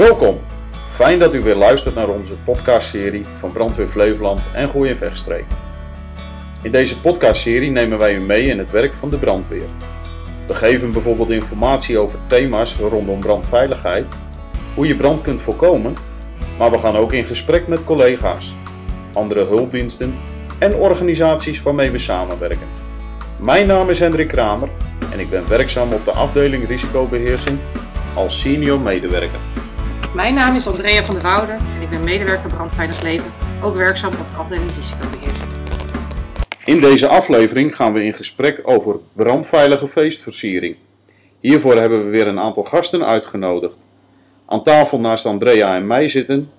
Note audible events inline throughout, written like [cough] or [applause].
Welkom! Fijn dat u weer luistert naar onze podcastserie van Brandweer Flevoland en Gooi en. In deze podcastserie nemen wij u mee in het werk van de brandweer. We geven bijvoorbeeld informatie over thema's rondom brandveiligheid, hoe je brand kunt voorkomen, maar we gaan ook in gesprek met collega's, andere hulpdiensten en organisaties waarmee we samenwerken. Mijn naam is Hendrik Kramer en ik ben werkzaam op de afdeling risicobeheersing als senior medewerker. Mijn naam is Andrea van der Wouder en ik ben medewerker Brandveilig Leven, ook werkzaam op de afdeling risicobeheersing. In deze aflevering gaan we in gesprek over brandveilige feestversiering. Hiervoor hebben we weer een aantal gasten uitgenodigd. Aan tafel naast Andrea en mij zitten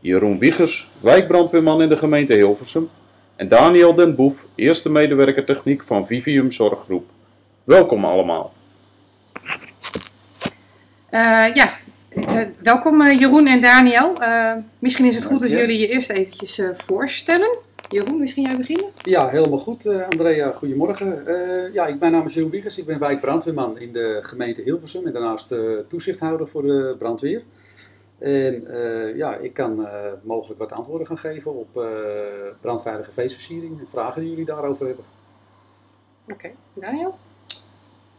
Jeroen Wiegers, wijkbrandweerman in de gemeente Hilversum, en Daniel Den Boef, eerste medewerker techniek van Vivium Zorggroep. Welkom allemaal. Uh, ja, welkom uh, Jeroen en Daniel. misschien is het goed als jullie je eerst eventjes voorstellen. Jeroen, misschien jij beginnen? Ja, helemaal goed. Andrea, goedemorgen. ja, ik, mijn naam is Jeroen Wiegers. Ik ben wijkbrandweerman in de gemeente Hilversum en daarnaast toezichthouder voor de brandweer. En ja, ik kan mogelijk wat antwoorden gaan geven op brandveilige feestversiering en vragen die jullie daarover hebben. Oké, okay. Daniel?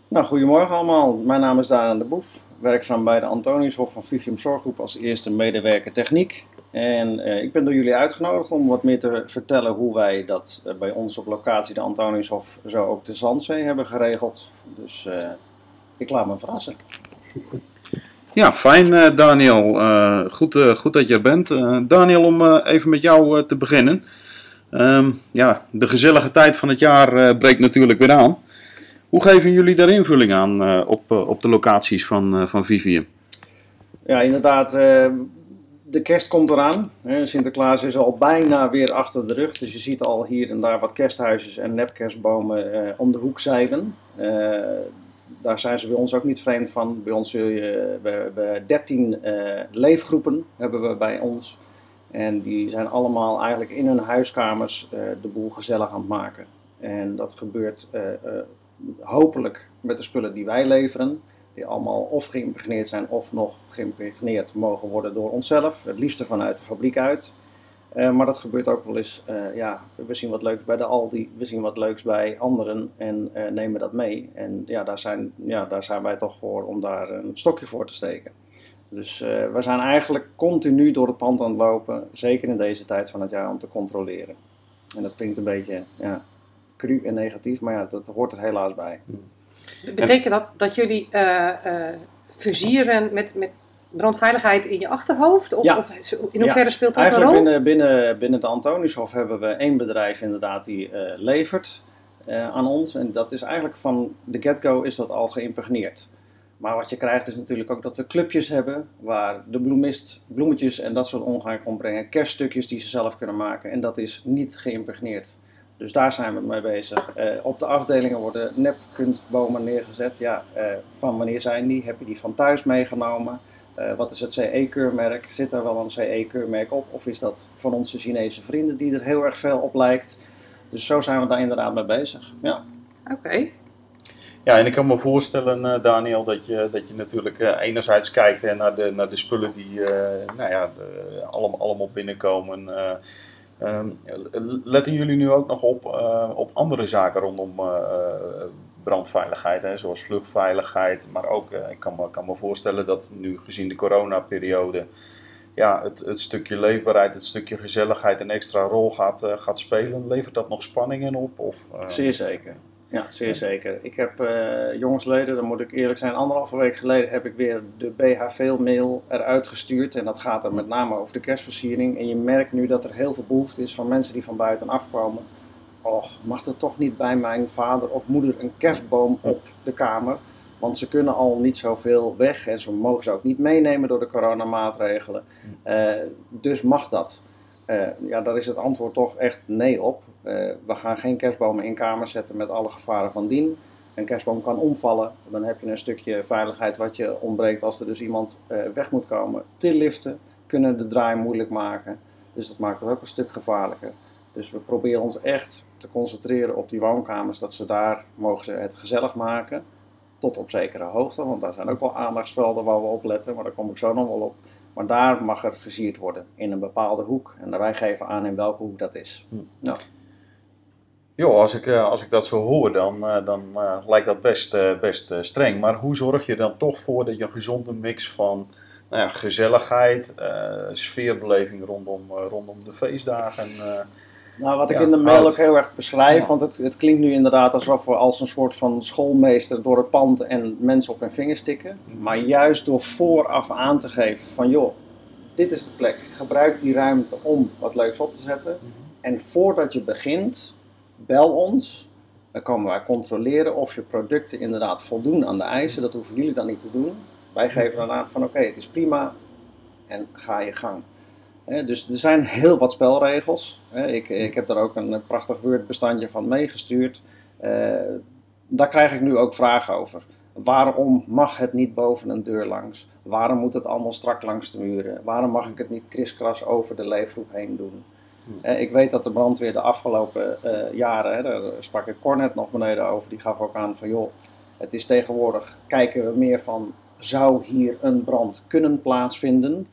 Nou, goedemorgen allemaal. Mijn naam is Daniel de Boef, werkzaam bij de Antoniushof van Vivium Zorggroep als eerste medewerker techniek. En ik ben door jullie uitgenodigd om wat meer te vertellen hoe wij dat bij ons op locatie de Antoniushof zo ook de Zandzee hebben geregeld. Dus ik laat me verrassen. Ja, fijn uh, Daniel. Uh, goed, goed dat je er bent. Daniel, om even met jou te beginnen. Um, ja, de gezellige tijd van het jaar breekt natuurlijk weer aan. Hoe geven jullie daar invulling aan op, op de locaties van, van Vivium? Ja, inderdaad. de kerst komt eraan. Sinterklaas is al bijna weer achter de rug. Dus je ziet al hier en daar wat kersthuisjes en nepkerstbomen om de hoek zeilen daar zijn ze bij ons ook niet vreemd van. Bij ons we hebben 13 uh, leefgroepen hebben we bij ons. En die zijn allemaal eigenlijk in hun huiskamers de boel gezellig aan het maken. En dat gebeurt hopelijk met de spullen die wij leveren. Die allemaal of geïmpregneerd zijn of nog geïmpregneerd mogen worden door onszelf. Het liefste vanuit de fabriek uit. Uh, maar dat gebeurt ook wel eens. Uh, ja, we zien wat leuks bij de Aldi, we zien wat leuks bij anderen en uh, nemen dat mee. En ja daar, zijn, ja, daar zijn wij toch voor om daar een stokje voor te steken. Dus we zijn eigenlijk continu door het pand aan het lopen, zeker in deze tijd van het jaar, om te controleren. En dat klinkt een beetje ja, cru en negatief, maar ja, dat hoort er helaas bij. Betekent dat dat jullie versieren met, met brandveiligheid in je achterhoofd? Of, ja. of in hoeverre ja. speelt dat Eigenlijk een rol? Binnen, binnen, binnen de Antoniushof hebben we één bedrijf inderdaad die uh, levert uh, aan ons. En dat is eigenlijk van de get-go is dat al geïmpregneerd. Maar wat je krijgt is natuurlijk ook dat we clubjes hebben waar de bloemist bloemetjes en dat soort ongein van brengen. Kerststukjes die ze zelf kunnen maken en dat is niet geïmpregneerd. Dus daar zijn we mee bezig. Uh, op de afdelingen worden nepkunstbomen neergezet. Ja, van wanneer zijn die? Heb je die van thuis meegenomen? Uh, wat is het CE-keurmerk? Zit er wel een CE-keurmerk op? Of is dat van onze Chinese vrienden die er heel erg veel op lijkt? Dus zo zijn we daar inderdaad mee bezig. Ja. Oké. Okay. Ja, en ik kan me voorstellen, uh, Daniel, dat je, dat je natuurlijk uh, enerzijds kijkt hè, naar, de, naar de spullen die nou ja, de, allemaal, allemaal binnenkomen. Um, letten jullie nu ook nog op, op andere zaken rondom brandveiligheid, hè, zoals vluchtveiligheid. Maar ook, ik kan me, kan me voorstellen dat nu gezien de coronaperiode ja, het, het stukje leefbaarheid, het stukje gezelligheid een extra rol gaat, gaat spelen. Levert dat nog spanningen op? Of. Zeer zeker. Ja, zeer zeker. Ik heb jongsleden, dan moet ik eerlijk zijn, anderhalve week geleden heb ik weer de BHV-mail eruit gestuurd. En dat gaat er met name over de kerstversiering. En je merkt nu dat er heel veel behoefte is van mensen die van buiten afkomen och, mag er toch niet bij mijn vader of moeder een kerstboom op de kamer? Want ze kunnen al niet zoveel weg en ze mogen ze ook niet meenemen door de coronamaatregelen. Uh, dus mag dat? Uh, ja, daar is het antwoord toch echt nee op. Uh, we gaan geen kerstbomen in kamers zetten met alle gevaren van dien. Een kerstboom kan omvallen. Dan heb je een stukje veiligheid wat je ontbreekt als er dus iemand weg moet komen. Tilliften kunnen de draai moeilijk maken. Dus dat maakt het ook een stuk gevaarlijker. Dus we proberen ons echt te concentreren op die woonkamers, dat ze daar mogen ze het gezellig maken. tot op zekere hoogte, want daar zijn ook wel aandachtsvelden waar we op letten, maar daar kom ik zo nog wel op. Maar daar mag er versierd worden in een bepaalde hoek. En wij geven aan in welke hoek dat is. Hm. Nou, Joh, als ik, eh, als ik dat zo hoor, dan, eh, dan eh, lijkt dat best, eh, best eh, streng. Maar hoe zorg je dan toch voor dat je een gezonde mix van nou ja, gezelligheid, eh, sfeerbeleving rondom, eh, rondom de feestdagen. Nou, wat ik Ja, in de mail oud. ook heel erg beschrijf, Ja. want het, het klinkt nu inderdaad alsof we als een soort van schoolmeester door het pand en mensen op hun vingers tikken. Maar juist door vooraf aan te geven van joh, dit is de plek. Gebruik die ruimte om wat leuks op te zetten. En voordat je begint, bel ons. Dan komen wij controleren of je producten inderdaad voldoen aan de eisen. Dat hoeven jullie dan niet te doen. Wij geven dan aan van oké, het is prima en ga je gang. Dus er zijn heel wat spelregels. Ik, ik heb daar ook een eh, prachtig Word-bestandje van meegestuurd. Eh, daar krijg ik nu ook vragen over. Waarom mag het niet boven een deur langs? Waarom moet het allemaal strak langs de muren? Waarom mag ik het niet kriskras over de leefgroep heen doen? Eh, ik weet dat de brandweer de afgelopen eh, jaren, daar sprak ik Cornet nog beneden over, die gaf ook aan van joh, het is tegenwoordig, kijken we meer van, zou hier een brand kunnen plaatsvinden?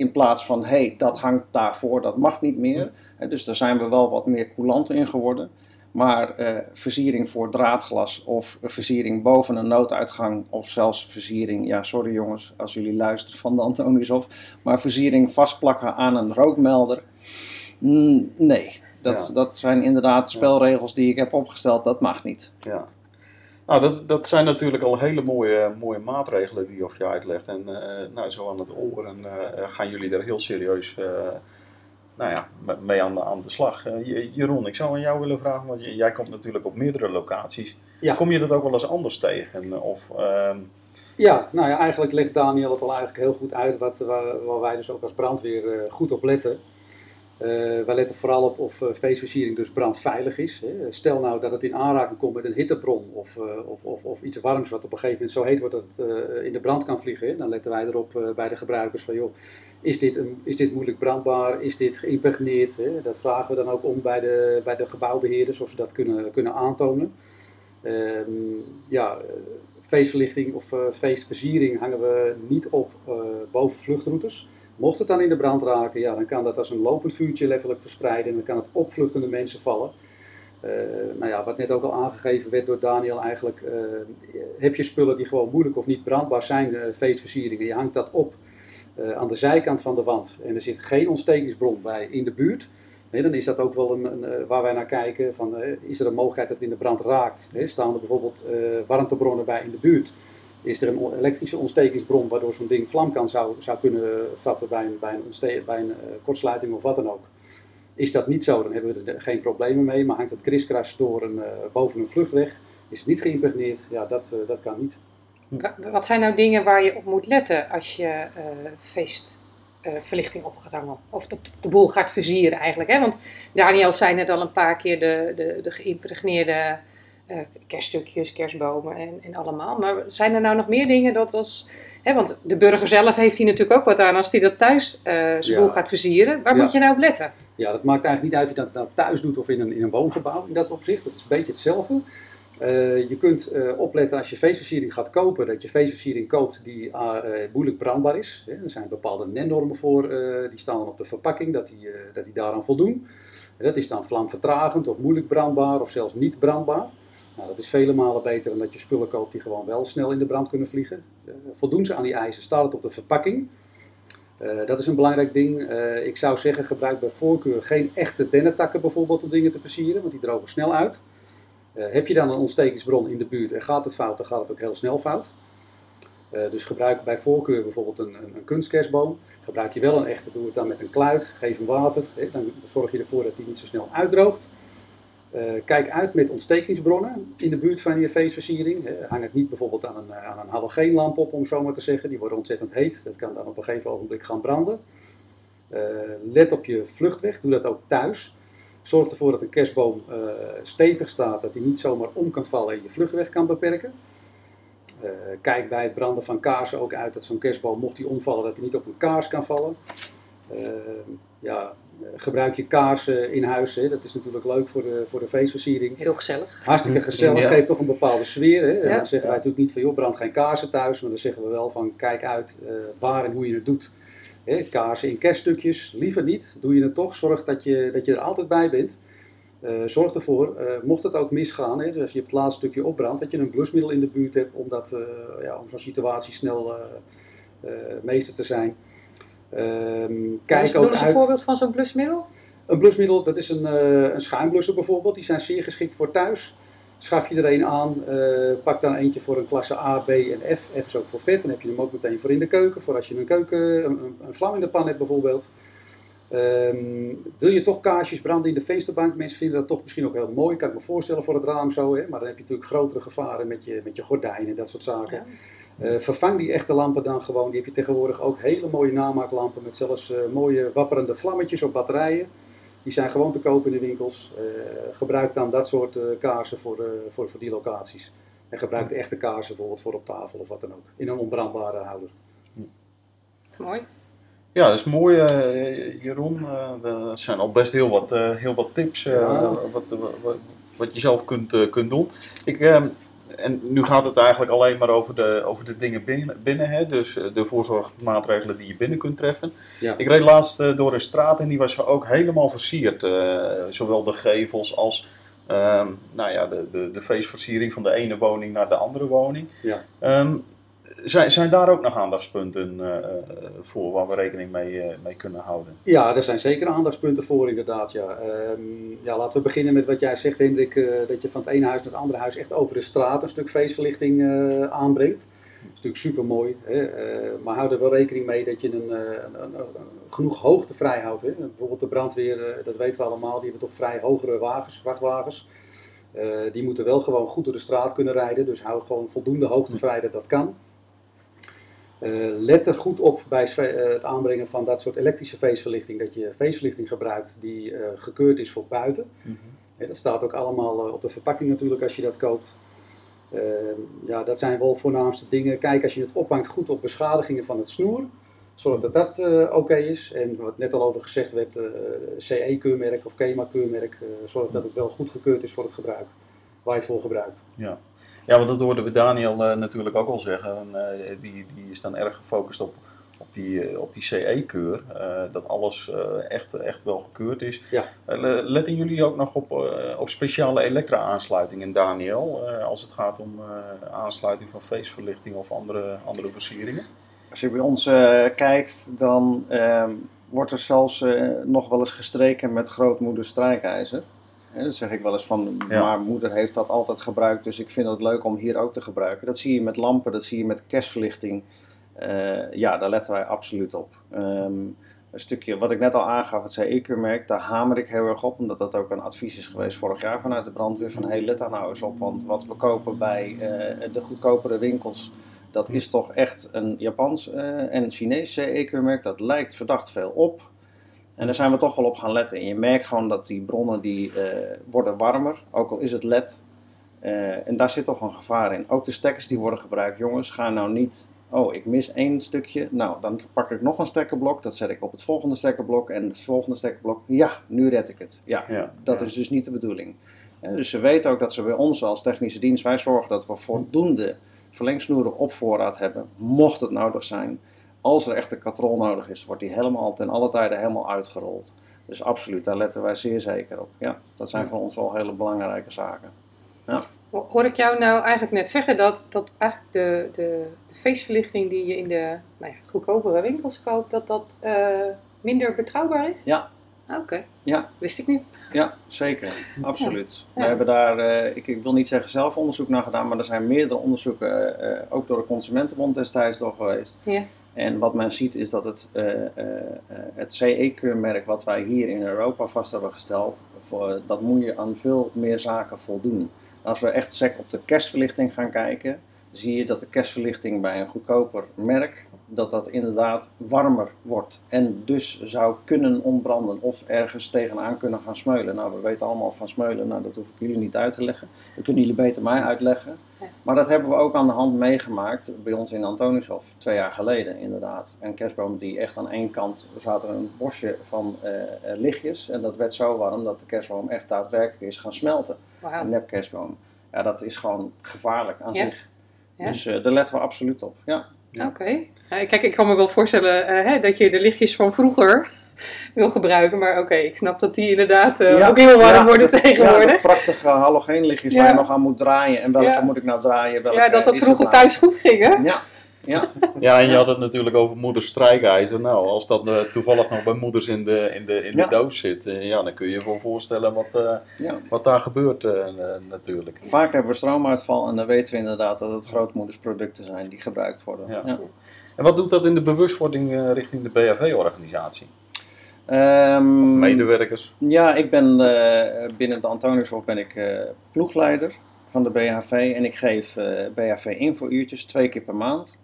In plaats van, hé, hey, dat hangt daarvoor, dat mag niet meer. Dus daar zijn we wel wat meer coulant in geworden. Maar eh, versiering voor draadglas of versiering boven een nooduitgang of zelfs versiering, ja sorry jongens als jullie luisteren van de Antoniushof, maar versiering vastplakken aan een rookmelder, mm, nee. Dat, Ja. dat zijn inderdaad spelregels die ik heb opgesteld, dat mag niet. Ja. Nou, dat, dat zijn natuurlijk al hele mooie, mooie maatregelen die of je uitlegt. En eh, nou, zo aan het oor en, eh, gaan jullie er heel serieus eh, nou ja, me- mee aan de, aan de slag. Jeroen, ik zou aan jou willen vragen, want jij komt natuurlijk op meerdere locaties. Ja. Kom je dat ook wel eens anders tegen? Of, ehm, Ja, nou ja, eigenlijk legt Daniel het al eigenlijk heel goed uit wat, waar, waar wij dus ook als brandweer goed op letten. Eh, wij letten vooral op of eh, feestversiering dus brandveilig is. Hè. Stel nou dat het in aanraking komt met een hittebron of, eh, of, of, of iets warms wat op een gegeven moment zo heet wordt dat het in de brand kan vliegen. Dan letten wij erop bij de gebruikers van joh, is dit, een, is dit moeilijk brandbaar? Is dit geïmpregneerd? Hè? Dat vragen we dan ook om bij de, bij de gebouwbeheerders of ze dat kunnen, kunnen aantonen. Ehm, ja, feestverlichting of feestversiering hangen we niet op boven vluchtroutes. Mocht het dan in de brand raken, ja, dan kan dat als een lopend vuurtje letterlijk verspreiden en dan kan het op vluchtende mensen vallen. Eh, nou ja, wat net ook al aangegeven werd door Daniel eigenlijk, eh, heb je spullen die gewoon moeilijk of niet brandbaar zijn, feestversieringen, je hangt dat op eh, aan de zijkant van de wand en er zit geen ontstekingsbron bij in de buurt, hè, dan is dat ook wel een, waar wij naar kijken, van, is er een mogelijkheid dat het in de brand raakt? Hè? Staan er bijvoorbeeld warmtebronnen bij in de buurt? Is er een elektrische ontstekingsbron waardoor zo'n ding vlam kan zou, zou kunnen vatten bij een, bij een, bij een eh, kortsluiting of wat dan ook? Is dat niet zo, dan hebben we er geen problemen mee. Maar hangt het kriskras door een, eh, boven een vluchtweg, is het niet geïmpregneerd, ja, dat, eh, dat kan niet. Wa- Wat zijn nou dingen waar je op moet letten als je feestverlichting op gaat hangen? Of de, de boel gaat versieren eigenlijk. Hè? Want Daniel zei net al een paar keer de, de, de geïmpregneerde kerststukjes, kerstbomen en, en allemaal. Maar zijn er nou nog meer dingen dat als... Hè, want de burger zelf heeft hier natuurlijk ook wat aan als hij dat thuis eh Ja. boel gaat versieren. Waar Ja. moet je nou op letten? Ja, dat maakt eigenlijk niet uit of je dat nou thuis doet of in een, in een woongebouw in dat opzicht. Dat is een beetje hetzelfde. Eh, je kunt eh, opletten als je feestversiering gaat kopen, dat je feestversiering koopt die ah, eh, moeilijk brandbaar is. Hè, Er zijn bepaalde NEN-normen voor, eh, die staan dan op de verpakking, dat die, eh, dat die daaraan voldoen. En dat is dan vlamvertragend of moeilijk brandbaar of zelfs niet brandbaar. Nou, dat is vele malen beter dan dat je spullen koopt die gewoon wel snel in de brand kunnen vliegen. Eh, voldoen ze aan die eisen, staat het op de verpakking. Eh, dat is een belangrijk ding. Eh, ik zou zeggen, gebruik bij voorkeur geen echte dennetakken bijvoorbeeld om dingen te versieren, want die drogen snel uit. Heb je dan een ontstekingsbron in de buurt en gaat het fout, dan gaat het ook heel snel fout. Dus gebruik bij voorkeur bijvoorbeeld een, een, een kunstkerstboom. Gebruik je wel een echte, doe het dan met een kluit, geef hem water. Hè, dan zorg je ervoor dat die niet zo snel uitdroogt. Eh, kijk uit met ontstekingsbronnen in de buurt van je feestversiering. Eh, hang het niet bijvoorbeeld aan een, eh, aan een halogeenlamp op, om zo maar te zeggen. Die worden ontzettend heet. Dat kan dan op een gegeven ogenblik gaan branden. Let op je vluchtweg. Doe dat ook thuis. Zorg ervoor dat een kerstboom stevig staat, dat hij niet zomaar om kan vallen en je vluchtweg kan beperken. Kijk bij het branden van kaarsen ook uit dat zo'n kerstboom, mocht hij omvallen, dat hij niet op een kaars kan vallen. Ja, gebruik je kaarsen in huis. Hè? Dat is natuurlijk leuk voor de, voor de feestversiering. Heel gezellig. Hartstikke gezellig, Ja. geeft toch een bepaalde sfeer. Hè? Ja. Dan zeggen wij natuurlijk niet van joh, brand geen kaarsen thuis, maar dan zeggen we wel van kijk uit eh, waar en hoe je het doet. Hè? Kaarsen in kerststukjes, liever niet. Doe je het toch, zorg dat je, dat je er altijd bij bent. Eh, zorg ervoor, eh, mocht het ook misgaan, hè, dus als je het laatste stukje opbrandt, dat je een blusmiddel in de buurt hebt om, dat, eh, ja, om zo'n situatie snel eh, eh, meester te zijn. Ehm, kijk dus, ook noem eens een uit. voorbeeld van zo'n blusmiddel. Een blusmiddel, dat is een, eh een schuimblusser bijvoorbeeld. Die zijn zeer geschikt voor thuis. Schaf je er een aan, eh, pak dan eentje voor een klasse A, B en F. F is ook voor vet, dan heb je hem ook meteen voor in de keuken. Voor als je een, keuken, een, een- vlam in de pan hebt bijvoorbeeld. Ehm, wil je toch kaarsjes branden in de vensterbank? Mensen vinden dat toch misschien ook heel mooi. Kan ik me voorstellen voor het raam zo. Hè? Maar dan heb je natuurlijk grotere gevaren met je, met je gordijnen en dat soort zaken. Ja. Eh, vervang die echte lampen dan gewoon. Die heb je tegenwoordig ook hele mooie namaaklampen met zelfs eh, mooie wapperende vlammetjes op batterijen. Die zijn gewoon te koop in de winkels. Eh, gebruik dan dat soort eh, kaarsen voor, eh, voor, voor die locaties. En gebruik de echte kaarsen bijvoorbeeld voor op tafel of wat dan ook. In een onbrandbare houder. Mooi. Ja, dat is mooi, eh, Jeroen. Eh, er zijn al best heel wat, eh, heel wat tips eh, Ja. wat, wat, wat je zelf kunt, eh, kunt doen. Ik, eh, en nu gaat het eigenlijk alleen maar over de, over de dingen binnen, binnen hè? dus eh, de voorzorgsmaatregelen die je binnen kunt treffen. Ja. Ik reed laatst eh, door een straat en die was ook helemaal versierd. eh, zowel de gevels als ehm, nou ja, de, de, de feestversiering van de ene woning naar de andere woning. Ja. Ehm, zijn, daar ook nog aandachtspunten eh, eh, voor waar we rekening mee, eh, mee kunnen houden? Ja, er zijn zeker aandachtspunten voor inderdaad. Ja. Ehm, ja, laten we beginnen met wat jij zegt Hendrik. dat je van het ene huis naar het andere huis echt over de straat een stuk feestverlichting aanbrengt. Dat is natuurlijk super mooi. maar hou er wel rekening mee dat je een, genoeg hoogte vrij houdt. Hè. Bijvoorbeeld de brandweer, dat weten we allemaal, die hebben toch vrij hogere wagens, vrachtwagens. Die moeten wel gewoon goed door de straat kunnen rijden. Dus hou gewoon voldoende hoogte vrij dat dat kan. Eh, let er goed op bij eh, het aanbrengen van dat soort elektrische feestverlichting, dat je feestverlichting gebruikt die eh, gekeurd is voor buiten. Hè, dat staat ook allemaal op de verpakking natuurlijk als je dat koopt. Eh, ja, dat zijn wel voornaamste dingen. Kijk als je het ophangt goed op beschadigingen van het snoer. Zorg dat dat oké is. En wat net al over gezegd werd, CE-keurmerk of KEMA-keurmerk. zorg dat het wel goed gekeurd is voor het gebruik. Waar je het voor gebruikt. Ja. ja, want dat hoorden we Daniel eh, natuurlijk ook al zeggen. En, eh, die, die is dan erg gefocust op, op die, eh, op die CE-keur. eh, dat alles eh, echt, echt wel gekeurd is. Ja. Eh, le- letten jullie ook nog op, eh, op speciale elektra-aansluitingen, Daniel? eh, als het gaat om eh, aansluiting van feestverlichting of andere, andere versieringen? Als je bij ons kijkt, dan ehm, wordt er zelfs eh, nog wel eens gestreken met grootmoeder strijkijzer. Dan zeg ik wel eens van, Ja. maar moeder heeft dat altijd gebruikt, dus ik vind het leuk om hier ook te gebruiken. Dat zie je met lampen, dat zie je met kerstverlichting. Eh, ja, daar letten wij absoluut op. Ehm, een stukje, wat ik net al aangaf, het CE-keurmerk, daar hamer ik heel erg op, omdat dat ook een advies is geweest vorig jaar vanuit de brandweer. Van, hey, let daar nou eens op, want wat we kopen bij eh, de goedkopere winkels, dat is toch echt een Japans eh, en Chinees CE-keurmerk. Dat lijkt verdacht veel op. En daar zijn we toch wel op gaan letten. En je merkt gewoon dat die bronnen die, eh, worden warmer, ook al is het LED. Eh, en daar zit toch een gevaar in. Ook de stekkers die worden gebruikt, jongens, ga nou niet... Oh, ik mis één stukje. Nou, dan pak ik nog een stekkerblok. Dat zet ik op het volgende stekkerblok. En het volgende stekkerblok. Ja, nu red ik het. Ja, Ja, dat ja. is dus niet de bedoeling. Dus ze weten ook dat ze bij ons als technische dienst, wij zorgen dat we voldoende verlengsnoeren op voorraad hebben, mocht het nodig zijn. Als er echt een katrol nodig is, wordt die helemaal ten alle tijden helemaal uitgerold. Dus absoluut, daar letten wij zeer zeker op. Ja, dat zijn voor ons wel hele belangrijke zaken. Ho- Hoor ik jou nou eigenlijk net zeggen dat, dat eigenlijk de, de, de feestverlichting die je in de nou ja, goedkopere winkels koopt, dat dat eh, minder betrouwbaar is? Ja. Ah, Oké, Ja, wist ik niet. ja zeker. Absoluut. Ja. We hebben daar, eh, ik, ik wil niet zeggen zelf onderzoek naar gedaan, maar er zijn meerdere onderzoeken, eh, ook door de Consumentenbond destijds door geweest. Ja. En wat men ziet is dat het, eh, eh, eh, het CE-keurmerk wat wij hier in Europa vast hebben gesteld, voor, dat moet je aan veel meer zaken voldoen. Als we echt sec op de kerstverlichting gaan kijken, zie je dat de kerstverlichting bij een goedkoper merk dat dat inderdaad warmer wordt. En dus zou kunnen ontbranden of ergens tegenaan kunnen gaan smeulen. Nou, we weten allemaal van smeulen, nou, dat hoef ik jullie niet uit te leggen. Dat kunnen jullie beter mij uitleggen. Ja. Maar dat hebben we ook aan de hand meegemaakt bij ons in Antoniushof, twee jaar geleden inderdaad. Een kerstboom die echt aan één kant, zat er een bosje van eh, eh, lichtjes. En dat werd zo warm dat de kerstboom echt daadwerkelijk is gaan smelten. Een nepkerstboom. Ja, dat is gewoon gevaarlijk aan Ja. zich. Ja. Dus eh, daar letten we absoluut op. Ja. Ja. Oké. Ja, kijk, ik kan me wel voorstellen eh, hè, dat je de lichtjes van vroeger [laughs] wil gebruiken. Maar oké, ik snap dat die inderdaad eh, Ja, ook heel warm ja, worden dat- Ja, tegenwoordig. dat prachtige halogeenlichtjes Ja. waar je nog aan moet draaien. En welke Ja. moet ik nou draaien? Welke Ja, dat dat is het vroeger nou? thuis goed ging, hè? Ja, ja. [laughs] Ja, en je had het natuurlijk over moeders strijkijzer. Nou, als dat eh, toevallig nog bij moeders in de, in de, in de Ja. doos zit, eh, ja, dan kun je je wel voorstellen wat, eh, ja. wat daar gebeurt natuurlijk. Vaak hebben we stroomuitval en dan weten we inderdaad dat het grootmoedersproducten zijn die gebruikt worden. Ja. Ja. En wat doet dat in de bewustwording richting de BHV-organisatie? Ehm, Medewerkers? Ja, ik ben binnen de Antoniushof ben ik ploegleider van de BHV en ik geef BHV infouurtjes twee keer per maand.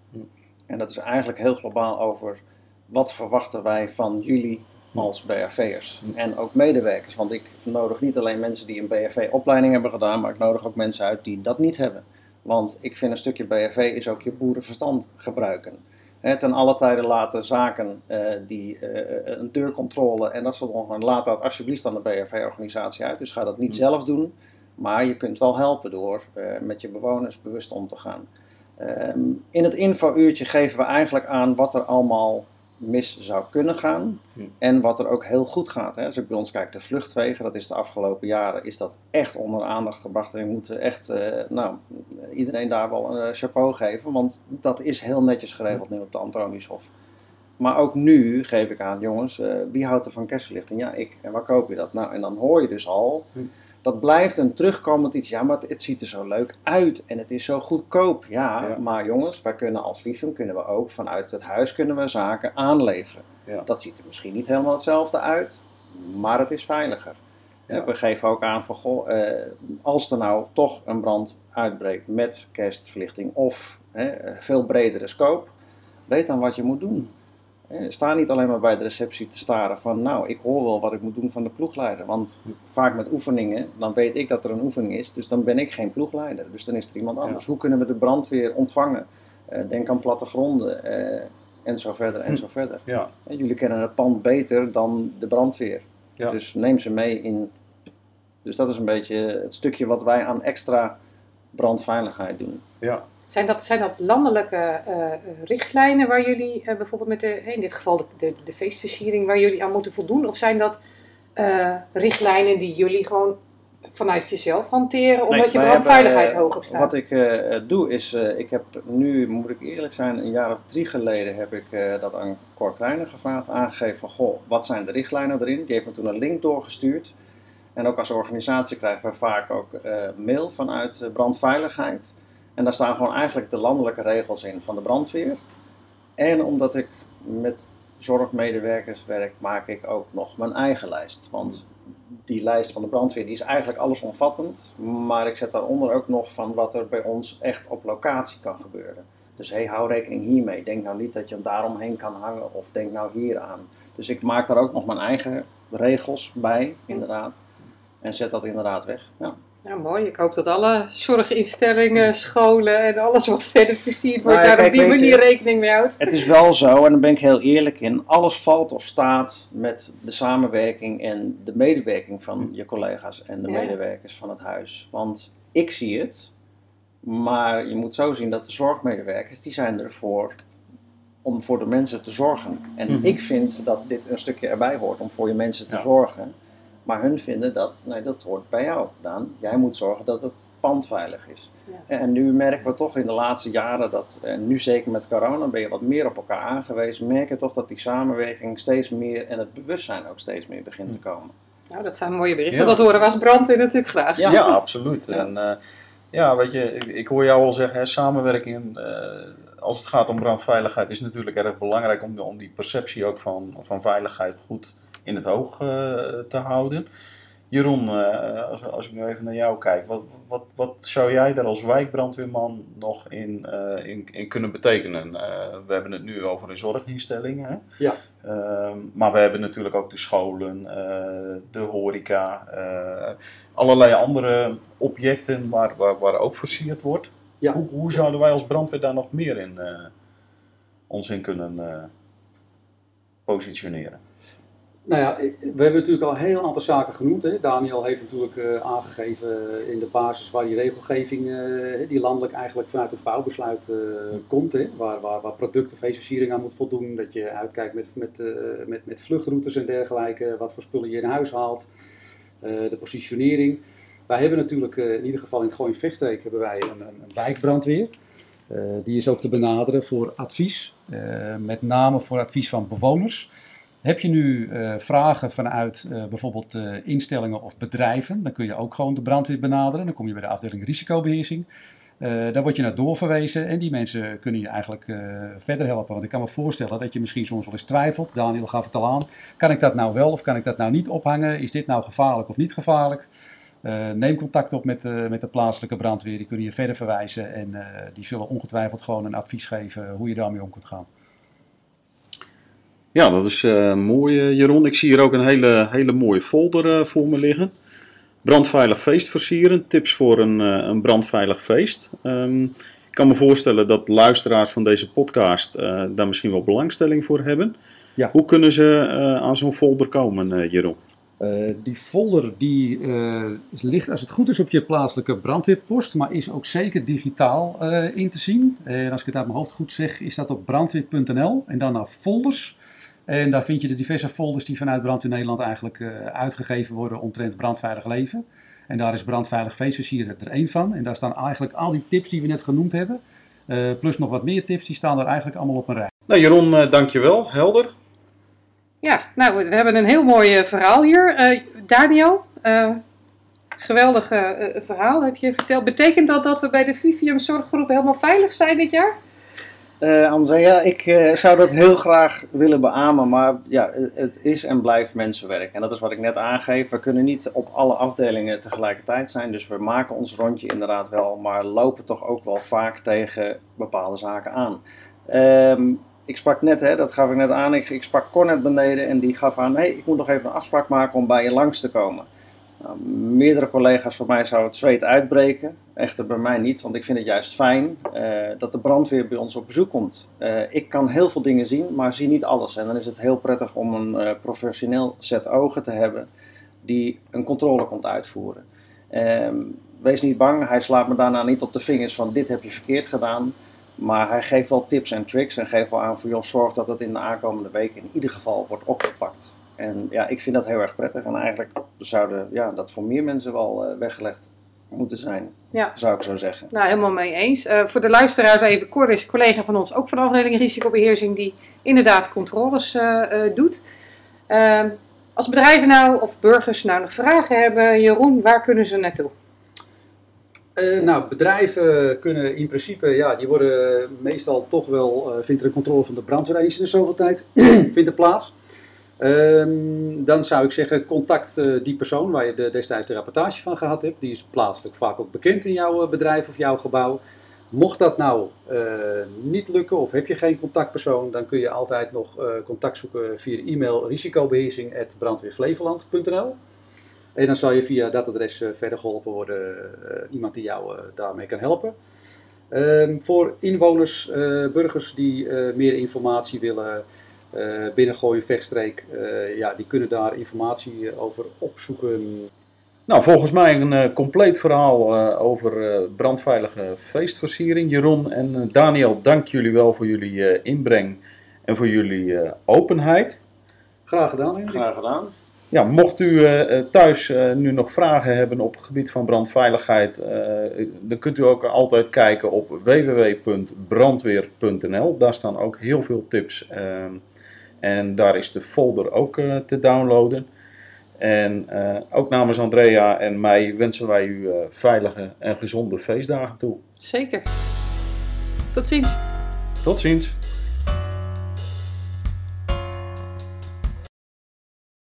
En dat is eigenlijk heel globaal over wat verwachten wij van jullie als BHV'ers Hm. en ook medewerkers. Want ik nodig niet alleen mensen die een BHV-opleiding hebben gedaan, maar ik nodig ook mensen uit die dat niet hebben. Want ik vind een stukje BHV is ook je boerenverstand gebruiken. Hè, ten alle tijden laten zaken eh, die eh, een deurcontrole en dat soort dingen, laat dat alsjeblieft aan de BHV-organisatie uit. Dus ga dat niet Hm. zelf doen, maar je kunt wel helpen door eh, met je bewoners bewust om te gaan. Ehm, in het infouurtje geven we eigenlijk aan wat er allemaal mis zou kunnen gaan Hm. en wat er ook heel goed gaat. Hè. Als ik bij ons kijk, de vluchtwegen, dat is de afgelopen jaren is dat echt onder aandacht gebracht. En ik moet echt eh, nou, iedereen daar wel een eh, chapeau geven, want dat is heel netjes geregeld nu op de Antoniushof. Maar ook nu geef ik aan, jongens, eh, wie houdt er van kerstverlichting? Ja, ik. En waar koop je dat? Nou, en dan hoor je dus al, Hm. Dat blijft een terugkomend iets. Ja, maar het, het ziet er zo leuk uit en het is zo goedkoop. Ja, Ja. maar jongens, wij kunnen als Vivium kunnen we ook vanuit het huis kunnen we zaken aanleveren. Ja. Dat ziet er misschien niet helemaal hetzelfde uit, maar het is veiliger. Ja. We geven ook aan van, goh, eh, als er nou toch een brand uitbreekt met kerstverlichting of veel bredere scope, weet dan wat je moet doen. Sta niet alleen maar bij de receptie te staren van, nou, ik hoor wel wat ik moet doen van de ploegleider. Want vaak met oefeningen, dan weet ik dat er een oefening is, dus dan ben ik geen ploegleider. Dus dan is er iemand anders. Hoe kunnen we de brandweer ontvangen? Eh, denk aan plattegronden eh, en zo verder en Hm. zo verder. Ja, En jullie kennen het pand beter dan de brandweer. Ja. Dus neem ze mee in. Dus dat is een beetje het stukje wat wij aan extra brandveiligheid doen. ja. Zijn dat, zijn dat landelijke eh, eh, richtlijnen waar jullie eh, bijvoorbeeld met de, in dit geval de, de, de feestversiering, waar jullie aan moeten voldoen? Of zijn dat eh, richtlijnen die jullie gewoon vanuit jezelf hanteren, omdat je brandveiligheid eh, hoog op staat? Wat ik eh, doe is, eh, ik heb nu, moet ik eerlijk zijn, een jaar of drie geleden heb ik eh, dat aan Cor Kleiner gevraagd, aangegeven van, goh, wat zijn de richtlijnen erin? Die heeft me toen een link doorgestuurd. En ook als organisatie krijgen we vaak ook eh, mail vanuit eh, brandveiligheid. En daar staan gewoon eigenlijk de landelijke regels in van de brandweer. En omdat ik met zorgmedewerkers werk, maak ik ook nog mijn eigen lijst. Want die lijst van de brandweer die is eigenlijk allesomvattend. Maar ik zet daaronder ook nog van wat er bij ons echt op locatie kan gebeuren. Dus hey, hou rekening hiermee. Denk nou niet dat je hem daaromheen kan hangen of denk nou hier aan. Dus ik maak daar ook nog mijn eigen regels bij, inderdaad. En zet dat inderdaad weg. Ja. Nou, mooi. Ik hoop dat alle zorginstellingen, scholen en alles wat verder versierd wordt, Nou daar op die je- manier rekening mee houdt. Het is wel zo, en daar ben ik heel eerlijk in, alles valt of staat met de samenwerking en de medewerking van je collega's en de Ja. medewerkers van het huis. Want ik zie het, maar je moet zo zien dat de zorgmedewerkers, die zijn ervoor om voor de mensen te zorgen. En Mhm. ik vind dat dit een stukje erbij hoort om voor je mensen te Ja. zorgen. Maar hun vinden dat, nee, dat hoort bij jou, Daan. Jij moet zorgen dat het pand veilig is. Ja. En nu merken we toch in de laatste jaren dat, en nu zeker met corona, ben je wat meer op elkaar aangewezen. Merk je toch dat die samenwerking steeds meer en het bewustzijn ook steeds meer begint te komen. Nou, dat zijn mooie berichten. Ja. Dat horen we als brandweer natuurlijk graag. Ja. Ja, absoluut. Ja. En eh, ja, weet je, ik, ik hoor jou al zeggen, hè, samenwerking, eh, als het gaat om brandveiligheid, is natuurlijk erg belangrijk om, om die perceptie ook van, van veiligheid goed in het oog eh, te houden. Jeroen, eh, als, als ik nu even naar jou kijk, wat, wat, wat zou jij daar als wijkbrandweerman nog in, eh, in, in kunnen betekenen? We hebben het nu over de zorginstellingen, hè? Ja. Ehm, maar we hebben natuurlijk ook de scholen, de horeca, allerlei andere objecten waar, waar, waar ook versierd wordt. Ja. Hoe, hoe zouden wij als brandweer daar nog meer in ons in kunnen positioneren? Nou ja, we hebben natuurlijk al een heel aantal zaken genoemd. Hè. Daniel heeft natuurlijk eh, aangegeven in de basis waar die regelgeving, eh, die landelijk eigenlijk vanuit het bouwbesluit eh, komt. Hè. Waar, waar, waar producten, feestversiering aan moet voldoen. Dat je uitkijkt met, met, met, met vluchtroutes en dergelijke. Wat voor spullen je in huis haalt. de positionering. Wij hebben natuurlijk in ieder geval in Gooi Vechtstreek hebben wij een, een, een wijkbrandweer. Die is ook te benaderen voor advies. met name voor advies van bewoners. Heb je nu eh, vragen vanuit eh, bijvoorbeeld eh, instellingen of bedrijven, dan kun je ook gewoon de brandweer benaderen. Dan kom je bij de afdeling risicobeheersing. Eh, daar word je naar doorverwezen en die mensen kunnen je eigenlijk verder helpen. Want ik kan me voorstellen dat je misschien soms wel eens twijfelt. Daniel gaf het al aan. Kan ik dat nou wel of kan ik dat nou niet ophangen? Is dit nou gevaarlijk of niet gevaarlijk? Neem contact op met, met de plaatselijke brandweer. Die kunnen je verder verwijzen en die zullen ongetwijfeld gewoon een advies geven hoe je daarmee om kunt gaan. Ja, dat is eh, mooi, eh, Jeroen. Ik zie hier ook een hele, hele mooie folder eh, voor me liggen. Brandveilig feest versieren, tips voor een, een brandveilig feest. Ehm, ik kan me voorstellen dat luisteraars van deze podcast daar misschien wel belangstelling voor hebben. Ja. Hoe kunnen ze aan zo'n folder komen, Jeroen? Eh, die folder die, eh, ligt als het goed is op je plaatselijke brandweerpost, maar is ook zeker digitaal eh, in te zien. En als ik het uit mijn hoofd goed zeg, is dat op brandweer.nl en dan naar folders. En daar vind je de diverse folders die vanuit Brandweer Nederland eigenlijk uitgegeven worden omtrent brandveilig leven. En daar is brandveilig feestversieren er één van. En daar staan eigenlijk al die tips die we net genoemd hebben, plus nog wat meer tips, die staan er eigenlijk allemaal op een rij. Nou, Jeroen, dankjewel. Helder. Ja, nou, we hebben een heel mooi eh, verhaal hier. Eh, Daniel, eh, geweldig verhaal heb je verteld. Betekent dat dat we bij de Vivium Zorggroep helemaal veilig zijn dit jaar? Eh Andrea, ik eh, zou dat heel graag willen beamen, maar ja, het- het is en blijft mensenwerk. En dat is wat ik net aangeef. We kunnen niet op alle afdelingen tegelijkertijd zijn, dus we maken ons rondje inderdaad wel, maar lopen toch ook wel vaak tegen bepaalde zaken aan. Ehm, ik sprak net, hè, dat gaf ik net aan, ik, ik sprak Cor net beneden en die gaf aan, hey, ik moet nog even een afspraak maken om bij je langs te komen. Nou, meerdere collega's van mij zou het zweet uitbreken. Echter bij mij niet, want ik vind het juist fijn eh, dat de brandweer bij ons op bezoek komt. Eh, ik kan heel veel dingen zien, maar zie niet alles. En dan is het heel prettig om een eh, professioneel set ogen te hebben die een controle komt uitvoeren. Ehm, wees niet bang, hij slaat me daarna niet op de vingers van dit heb je verkeerd gedaan. Maar hij geeft wel tips en tricks en geeft wel aan voor joh, zorg dat het in de aankomende weken in ieder geval wordt opgepakt. En ja, ik vind dat heel erg prettig. En eigenlijk zouden ja, dat voor meer mensen wel eh, weggelegd moeten zijn, Ja. zou ik zo zeggen. Nou, helemaal mee eens. Eh, voor de luisteraars even, Cor is collega van ons, ook van de afdeling risicobeheersing, die inderdaad controles eh, doet. Ehm, als bedrijven nou, of burgers nou nog vragen hebben, Jeroen, waar kunnen ze naartoe? Eh, nou, bedrijven kunnen in principe, ja, die worden meestal toch wel, eh, vindt er een controle van de brandweer eens in de zoveel tijd, [clears throat] vindt er plaats. Ehm, dan zou ik zeggen, contact eh, die persoon waar je de, destijds de rapportage van gehad hebt. Die is plaatselijk vaak ook bekend in jouw bedrijf of jouw gebouw. Mocht dat nou niet lukken of heb je geen contactpersoon, dan kun je altijd nog contact zoeken via e-mail risicobeheersing.brandweerflevoland.nl en dan zal je via dat adres eh, verder geholpen worden, eh, iemand die jou eh, daarmee kan helpen. Ehm, voor inwoners, eh, burgers die eh, meer informatie willen eh binnengooien, vechtstreek, eh, ja, die kunnen daar informatie over opzoeken. Nou, volgens mij een eh, compleet verhaal eh, over eh, brandveilige feestversiering. Jeroen en Daniel, dank jullie wel voor jullie eh, inbreng en voor jullie eh, openheid. Graag gedaan, Henrik. Graag gedaan. Ja, mocht u eh, eh, thuis eh, nu nog vragen hebben op het gebied van brandveiligheid, dan kunt u ook altijd kijken op www.brandweer.nl. Daar staan ook heel veel tips en daar is de folder ook te downloaden. En ook namens Andrea en mij wensen wij u veilige en gezonde feestdagen toe. Zeker. Tot ziens. Tot ziens!